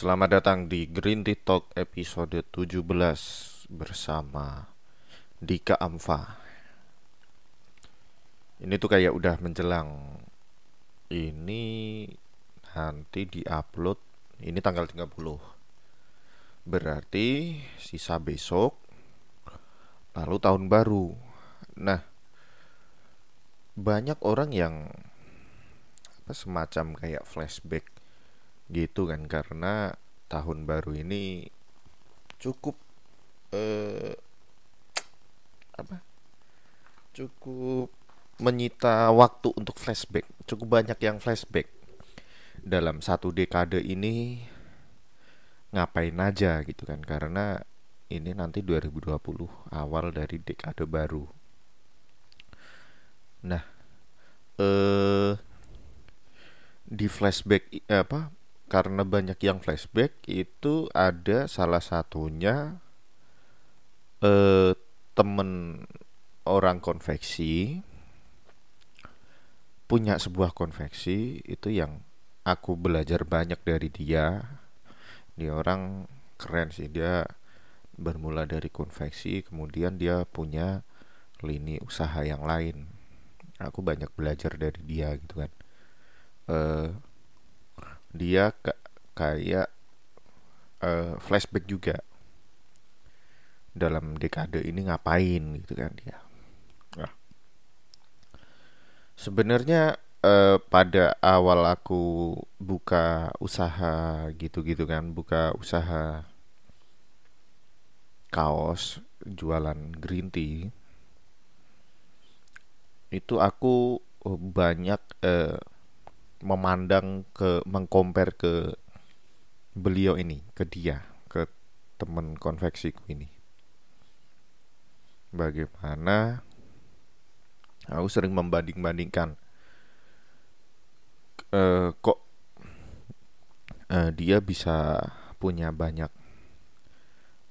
Selamat datang di Green Tea Talk episode 17 bersama Dika Amfa. Ini tuh kayak udah menjelang ini nanti diupload ini tanggal 30. Berarti sisa besok lalu tahun baru. Nah, banyak orang yang apa semacam kayak flashback gitu kan karena tahun baru ini cukup eh, apa? Cukup menyita waktu untuk flashback. Cukup banyak yang flashback. Dalam satu dekade ini ngapain aja gitu kan karena ini nanti 2020 awal dari dekade baru. Nah eh di flashback apa karena banyak yang flashback itu ada salah satunya eh, temen orang konveksi punya sebuah konveksi itu yang aku belajar banyak dari dia. Dia orang keren sih dia bermula dari konveksi kemudian dia punya lini usaha yang lain. Aku banyak belajar dari dia gitu kan. Eh, dia kayak uh, flashback juga dalam dekade ini ngapain gitu kan dia. Nah. Sebenarnya uh, pada awal aku buka usaha gitu-gitu kan, buka usaha kaos jualan green tea itu aku banyak uh, memandang ke mengcompare ke beliau ini ke dia ke temen konveksiku ini. Bagaimana aku sering membanding-bandingkan uh, kok uh, dia bisa punya banyak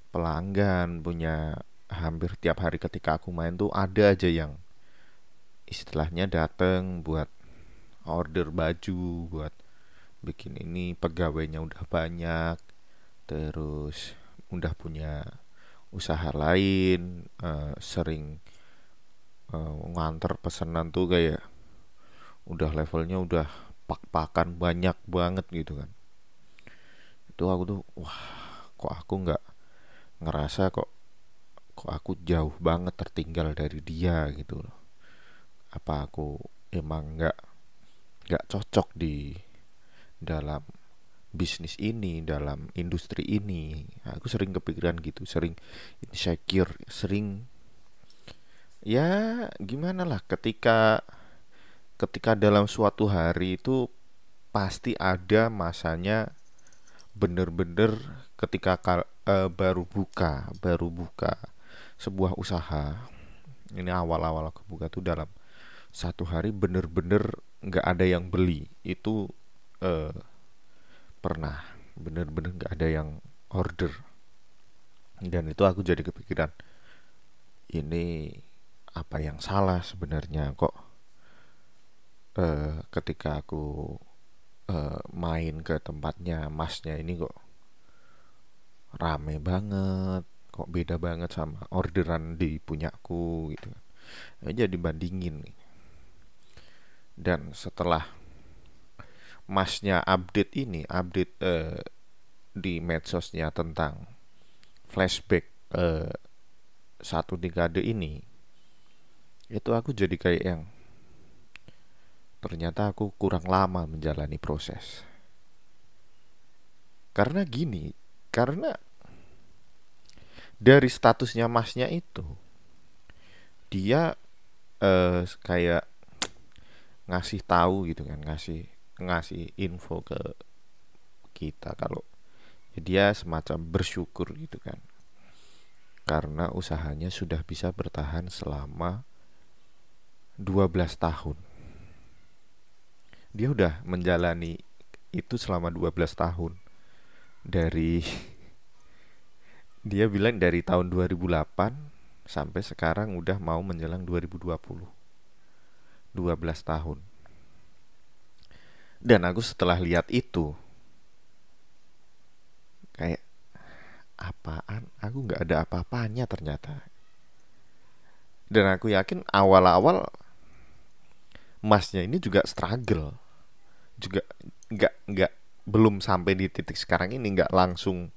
pelanggan punya hampir tiap hari ketika aku main tuh ada aja yang istilahnya dateng buat order baju buat bikin ini pegawainya udah banyak terus udah punya usaha lain uh, sering uh, nganter pesanan tuh kayak udah levelnya udah pak-pakan banyak banget gitu kan. Itu aku tuh wah kok aku nggak ngerasa kok kok aku jauh banget tertinggal dari dia gitu loh. Apa aku emang nggak gak cocok di dalam bisnis ini dalam industri ini. Aku sering kepikiran gitu sering insecure sering ya gimana lah ketika ketika dalam suatu hari itu pasti ada masanya bener-bener ketika uh, baru buka baru buka sebuah usaha. Ini awal-awal aku buka tuh dalam satu hari bener-bener nggak ada yang beli itu uh, pernah bener-bener nggak ada yang order. Dan itu aku jadi kepikiran ini apa yang salah sebenarnya? Kok uh, ketika aku uh, main ke tempatnya masnya ini kok rame banget kok beda banget sama orderan di punyaku gitu jadi bandingin nih dan setelah masnya update ini update uh, di medsosnya tentang flashback uh, satu dekade ini itu aku jadi kayak yang ternyata aku kurang lama menjalani proses. Karena gini karena dari statusnya masnya itu dia uh, kayak ngasih tahu gitu kan ngasih ngasih info ke kita kalau ya dia semacam bersyukur gitu kan. Karena usahanya sudah bisa bertahan selama 12 tahun. Dia udah menjalani itu selama 12 tahun. Dari dia bilang dari tahun 2008 sampai sekarang udah mau menjelang 2020 12 tahun. Dan aku setelah lihat itu kayak apaan? Aku nggak ada apa-apanya ternyata. Dan aku yakin awal-awal masnya ini juga struggle. Juga nggak nggak belum sampai di titik sekarang ini nggak langsung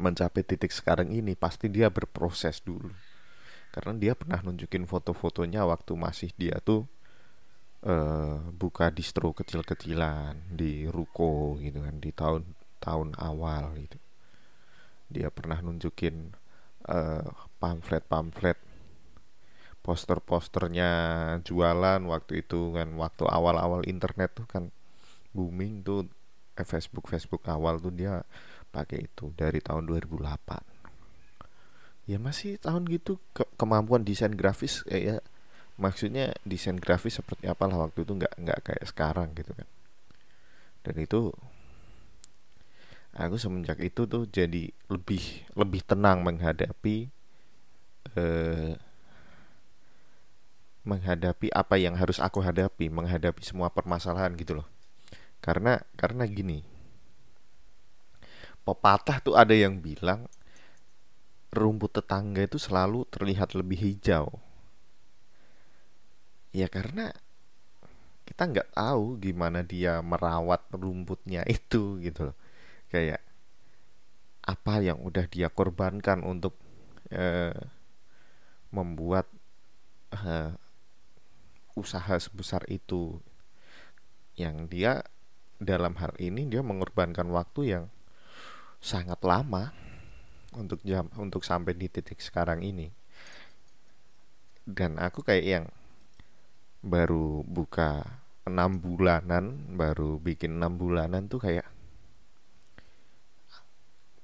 mencapai titik sekarang ini. Pasti dia berproses dulu karena dia pernah nunjukin foto-fotonya waktu masih dia tuh uh, buka distro kecil-kecilan di ruko gitu kan di tahun tahun awal gitu. Dia pernah nunjukin uh, pamflet-pamflet poster-posternya jualan waktu itu kan waktu awal-awal internet tuh kan booming tuh. Eh, Facebook Facebook awal tuh dia pakai itu dari tahun 2008 ya masih tahun gitu ke kemampuan desain grafis eh, ya maksudnya desain grafis seperti apalah waktu itu nggak nggak kayak sekarang gitu kan dan itu aku semenjak itu tuh jadi lebih lebih tenang menghadapi eh, menghadapi apa yang harus aku hadapi, menghadapi semua permasalahan gitu loh. Karena karena gini. Pepatah tuh ada yang bilang rumput tetangga itu selalu terlihat lebih hijau. Ya karena kita nggak tahu gimana dia merawat rumputnya itu gitu loh. Kayak apa yang udah dia korbankan untuk eh, membuat eh, usaha sebesar itu yang dia dalam hal ini dia mengorbankan waktu yang sangat lama untuk jam untuk sampai di titik sekarang ini. Dan aku kayak yang baru buka enam bulanan baru bikin enam bulanan tuh kayak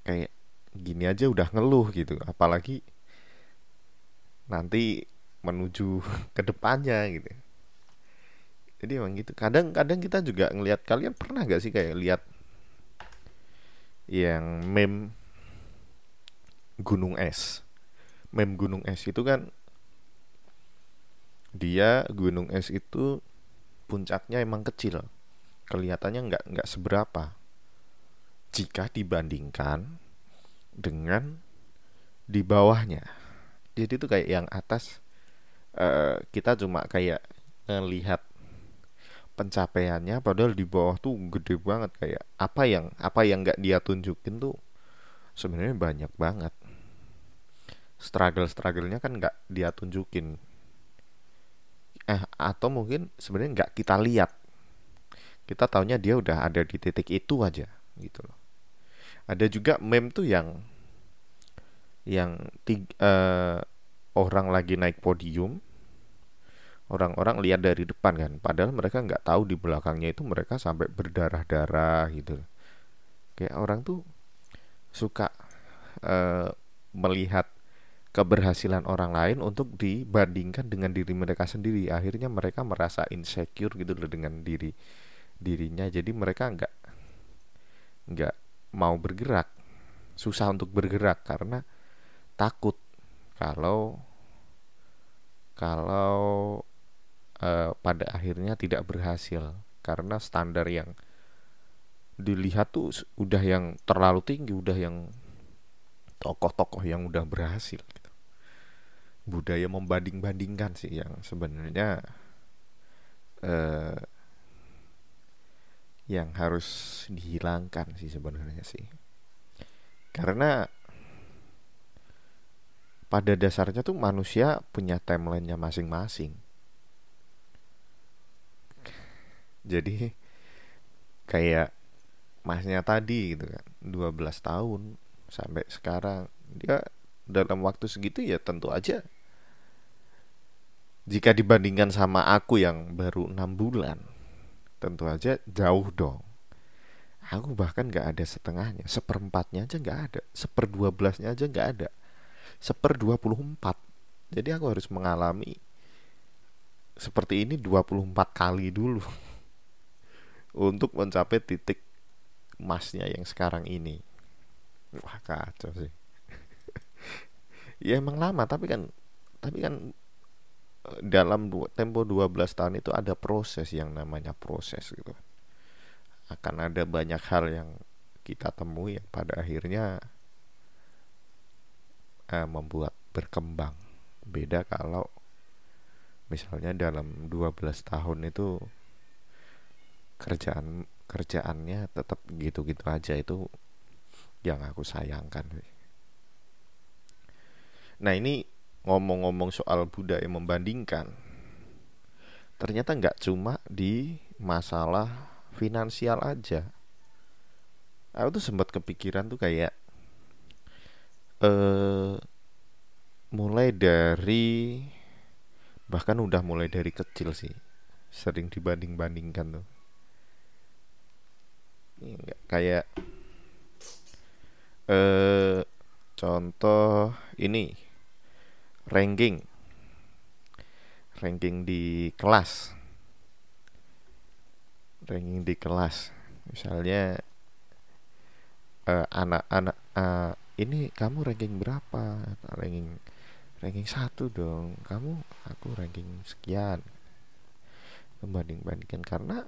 kayak gini aja udah ngeluh gitu. Apalagi nanti menuju ke depannya gitu. Jadi emang gitu. Kadang-kadang kita juga ngelihat kalian pernah gak sih kayak lihat yang meme gunung es. Meme gunung es itu kan dia gunung es itu puncaknya emang kecil. Kelihatannya nggak nggak seberapa. Jika dibandingkan dengan di bawahnya. Jadi itu kayak yang atas uh, kita cuma kayak ngelihat pencapaiannya padahal di bawah tuh gede banget. Kayak apa yang apa yang nggak dia tunjukin tuh sebenarnya banyak banget struggle strugglenya kan nggak dia tunjukin. Eh atau mungkin sebenarnya nggak kita lihat. Kita taunya dia udah ada di titik itu aja gitu loh. Ada juga meme tuh yang yang tiga, uh, orang lagi naik podium orang-orang lihat dari depan kan padahal mereka nggak tahu di belakangnya itu mereka sampai berdarah-darah gitu kayak orang tuh suka uh, melihat keberhasilan orang lain untuk dibandingkan dengan diri mereka sendiri. Akhirnya mereka merasa insecure gitu loh dengan diri dirinya. Jadi mereka nggak nggak mau bergerak. Susah untuk bergerak karena takut. Kalau kalau uh, pada akhirnya tidak berhasil. Karena standar yang dilihat tuh udah yang terlalu tinggi, udah yang tokoh-tokoh yang udah berhasil. Budaya membanding-bandingkan sih yang sebenarnya uh, yang harus dihilangkan sih sebenarnya sih. Karena pada dasarnya tuh manusia punya timelinenya masing-masing. Jadi kayak masnya tadi gitu kan, 12 tahun sampai sekarang dia dalam waktu segitu ya tentu aja. Jika dibandingkan sama aku yang baru enam bulan tentu aja jauh dong. Aku bahkan gak ada setengahnya seperempatnya aja gak ada seperdua belasnya aja gak ada seper 24 jadi aku harus mengalami seperti ini 24 kali dulu untuk mencapai titik emasnya yang sekarang ini. Wah kacau sih ya emang lama tapi kan tapi kan eh, dalam tempo 12 tahun itu ada proses yang namanya proses gitu. Akan ada banyak hal yang kita temui yang pada akhirnya uh, membuat berkembang. Beda kalau misalnya dalam 12 tahun itu kerjaan kerjaannya tetap gitu-gitu aja itu yang aku sayangkan nah ini ngomong-ngomong soal budaya membandingkan ternyata nggak cuma di masalah finansial aja. Aku tuh sempat kepikiran tuh kayak eh mulai dari bahkan udah mulai dari kecil sih sering dibanding-bandingkan tuh. Enggak kayak eh contoh ini ranking. Ranking di kelas. Ranking di kelas. Misalnya anak-anak uh, uh, ini kamu ranking berapa? Ranking ranking satu dong. Kamu aku ranking sekian. Membanding bandingkan karena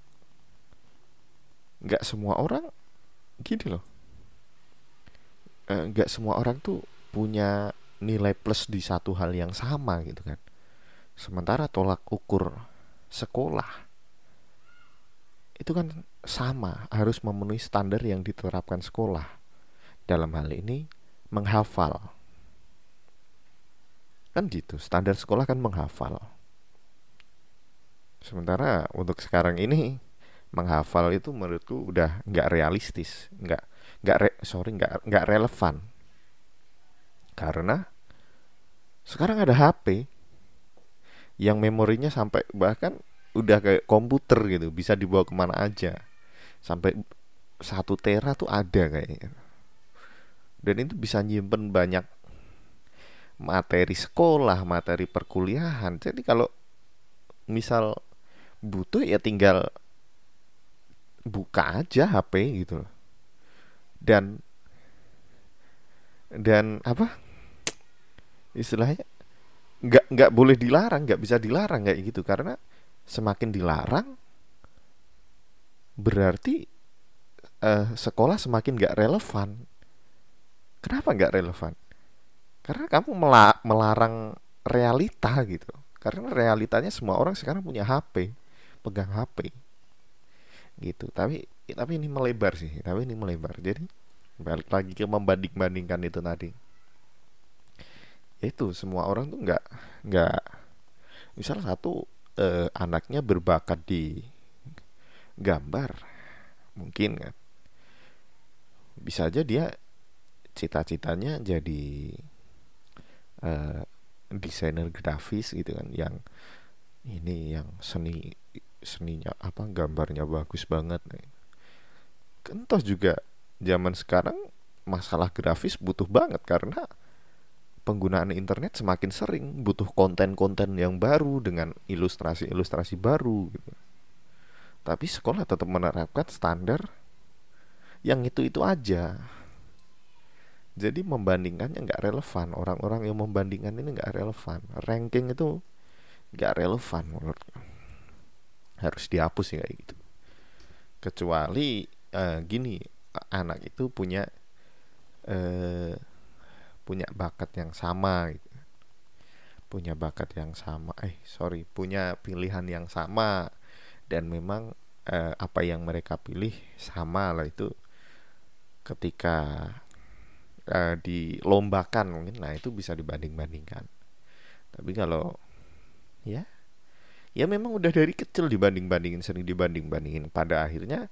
nggak semua orang gini loh. Eh, nggak semua orang tuh punya nilai plus di satu hal yang sama gitu kan. Sementara tolak ukur sekolah itu kan sama harus memenuhi standar yang diterapkan sekolah. Dalam hal ini menghafal. Kan gitu standar sekolah kan menghafal. Sementara untuk sekarang ini menghafal itu menurutku udah nggak realistis nggak nggak re, sorry nggak nggak relevan karena sekarang ada HP yang memorinya sampai bahkan udah kayak komputer gitu bisa dibawa ke mana aja sampai satu tera tuh ada kayaknya dan itu bisa nyimpen banyak materi sekolah, materi perkuliahan. Jadi kalau misal butuh ya tinggal buka aja HP gitu Dan dan apa? Istilahnya nggak nggak boleh dilarang, nggak bisa dilarang kayak gitu. Karena semakin dilarang berarti uh, sekolah semakin nggak relevan. Kenapa nggak relevan? karena kamu melarang realita gitu. Karena realitanya semua orang sekarang punya HP pegang HP gitu. Tapi tapi ini melebar sih tapi ini melebar. Jadi balik lagi ke membanding bandingkan itu tadi itu semua orang tuh nggak nggak misal satu eh, anaknya berbakat di gambar mungkin kan. Bisa aja dia cita-citanya jadi uh, desainer grafis gitu kan yang ini yang seni seninya apa gambarnya bagus banget. Kan toh juga zaman sekarang masalah grafis butuh banget karena penggunaan internet semakin sering butuh konten-konten yang baru dengan ilustrasi-ilustrasi baru gitu. Tapi sekolah tetap menerapkan standar yang itu-itu aja. Jadi membandingkannya nggak relevan. Orang-orang yang membandingkan ini nggak relevan. Ranking itu nggak relevan menurutku harus dihapus ya kayak gitu. Kecuali uh, gini anak itu punya uh, punya bakat yang sama gitu. Punya bakat yang sama eh sorry punya pilihan yang sama. Dan memang uh, apa yang mereka pilih sama lah itu ketika uh, dilombakan mungkin. Nah itu bisa dibanding-bandingkan. Tapi kalau ya ya memang udah dari kecil dibanding-bandingin sering dibanding-bandingin. Pada akhirnya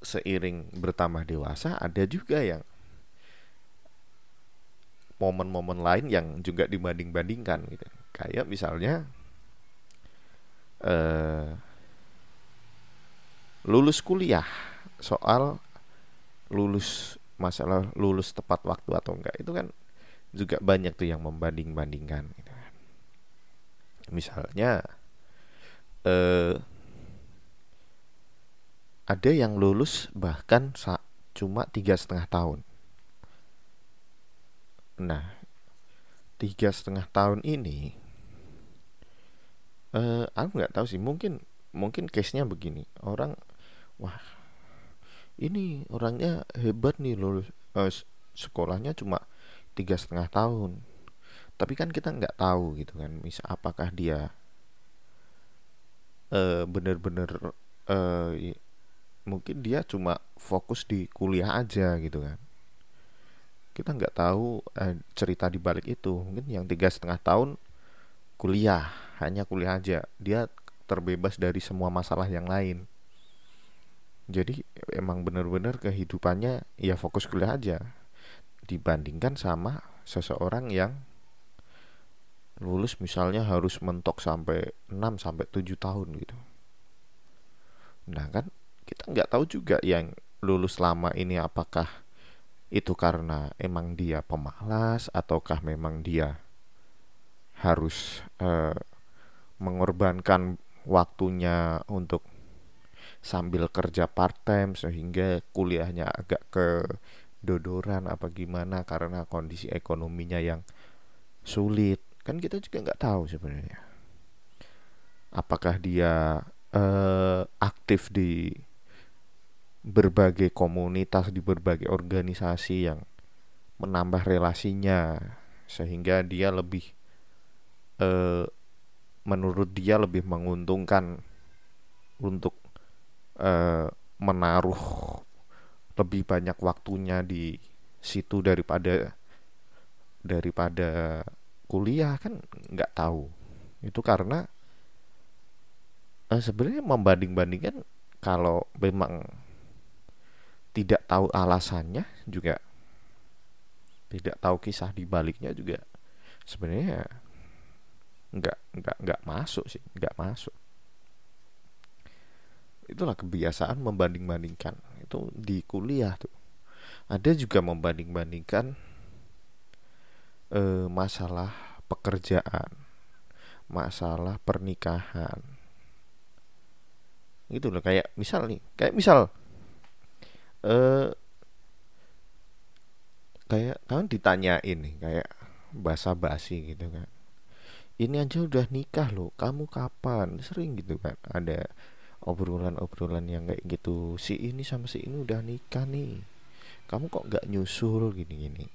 seiring bertambah dewasa ada juga yang momen-momen lain yang juga dibanding-bandingkan gitu. Kayak misalnya uh, lulus kuliah. Soal lulus masalah lulus tepat waktu atau enggak itu kan juga banyak tuh yang membanding-bandingkan gitu kan. misalnya eh, ada yang lulus bahkan cuma tiga setengah tahun nah tiga setengah tahun ini eh, aku nggak tahu sih. Mungkin mungkin case nya begini. Orang wah ini orangnya hebat nih lulus uh, sekolahnya cuma tiga setengah tahun. Tapi kan kita nggak tahu gitu kan misal apakah dia uh, bener-bener uh, mungkin dia cuma fokus di kuliah aja gitu kan kita nggak tahu uh, cerita di balik itu. Mungkin yang tiga setengah tahun kuliah hanya kuliah aja. Dia terbebas dari semua masalah yang lain. Jadi emang bener-bener kehidupannya ya fokus kuliah aja. Dibandingkan sama seseorang yang lulus misalnya harus mentok sampai 6 sampai 7 tahun gitu. Nah kan kita nggak tahu juga yang lulus lama ini apakah itu karena emang dia pemalas ataukah memang dia harus uh, mengorbankan waktunya untuk sambil kerja part time sehingga kuliahnya agak ke dodoran apa gimana karena kondisi ekonominya yang sulit? Kan kita juga nggak tahu sebenarnya. Apakah dia uh, aktif di berbagai komunitas di berbagai organisasi yang menambah relasinya sehingga dia lebih uh, menurut dia lebih menguntungkan untuk uh, menaruh lebih banyak waktunya di situ daripada daripada kuliah kan nggak tahu. Itu karena uh, sebenarnya membanding-bandingkan kalau memang tidak tahu alasannya juga. Tidak tahu kisah di baliknya juga. Sebenarnya nggak nggak nggak masuk sih nggak masuk. Itulah kebiasaan membanding-bandingkan. Itu di kuliah tuh. Ada juga membanding-bandingkan eh, masalah pekerjaan masalah pernikahan. Gitu loh kayak misal nih kayak misal eh kayak kan ditanyain nih kayak basa-basi gitu kan. Ini aja udah nikah loh kamu kapan? Sering gitu kan ada obrolan-obrolan yang kayak gitu. Si ini sama si ini udah nikah nih kamu kok nggak nyusul gini-gini?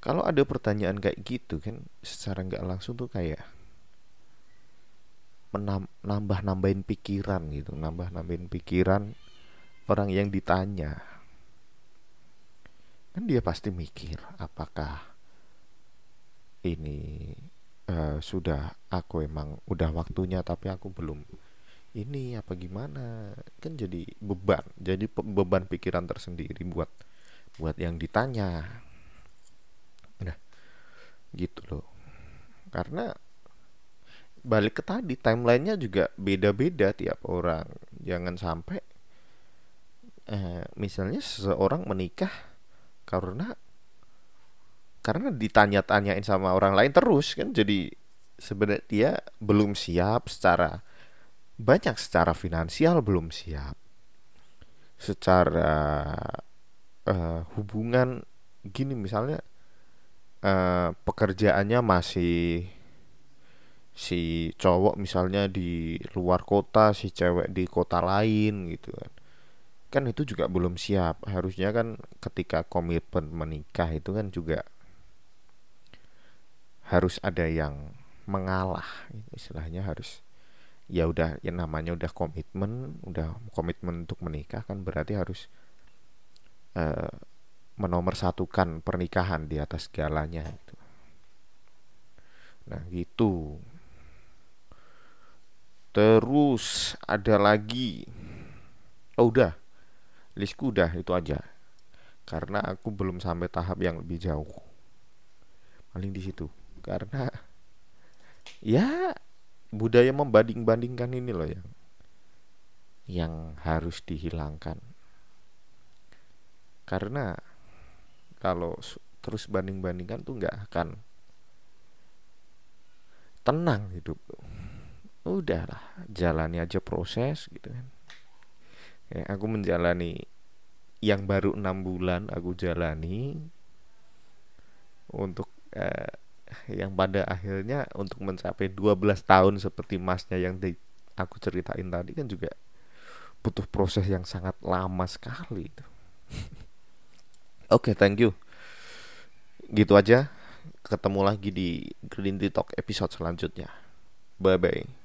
Kalau ada pertanyaan kayak gitu kan secara nggak langsung tuh kayak menambah nambahin pikiran gitu nambah nambahin pikiran orang yang ditanya. Kan dia pasti mikir apakah ini uh, sudah aku emang udah waktunya tapi aku belum ini apa gimana? Kan jadi beban jadi beban pikiran tersendiri buat buat yang ditanya. Nah gitu loh. Karena balik ke tadi timelinenya juga beda-beda tiap orang. Jangan sampai eh, misalnya seseorang menikah karena karena ditanya-tanyain sama orang lain terus kan? Jadi sebenarnya dia belum siap secara banyak secara finansial belum siap. Secara uh, hubungan gini misalnya uh, pekerjaannya masih si cowok misalnya di luar kota si cewek di kota lain gitu kan kan itu juga belum siap. Harusnya kan ketika komitmen menikah itu kan juga harus ada yang mengalah. Istilahnya harus ya udah yang namanya udah komitmen udah komitmen untuk menikah kan berarti harus uh, menomorsatukan pernikahan di atas segalanya itu. Nah gitu. Terus ada lagi. Oh udah listku udah itu aja. Karena aku belum sampai tahap yang lebih jauh. Paling di situ. Karena ya budaya membanding-bandingkan ini loh yang yang harus dihilangkan. Karena kalau terus banding-bandingkan tuh nggak akan tenang hidup. Udahlah jalani aja proses gitu kan ya, aku menjalani yang baru enam bulan aku jalani untuk eh, yang pada akhirnya untuk mencapai 12 tahun seperti masnya yang di, aku ceritain tadi kan juga butuh proses yang sangat lama sekali oke okay, thank you. Gitu aja. Ketemu lagi di Green Talk episode selanjutnya. Bye bye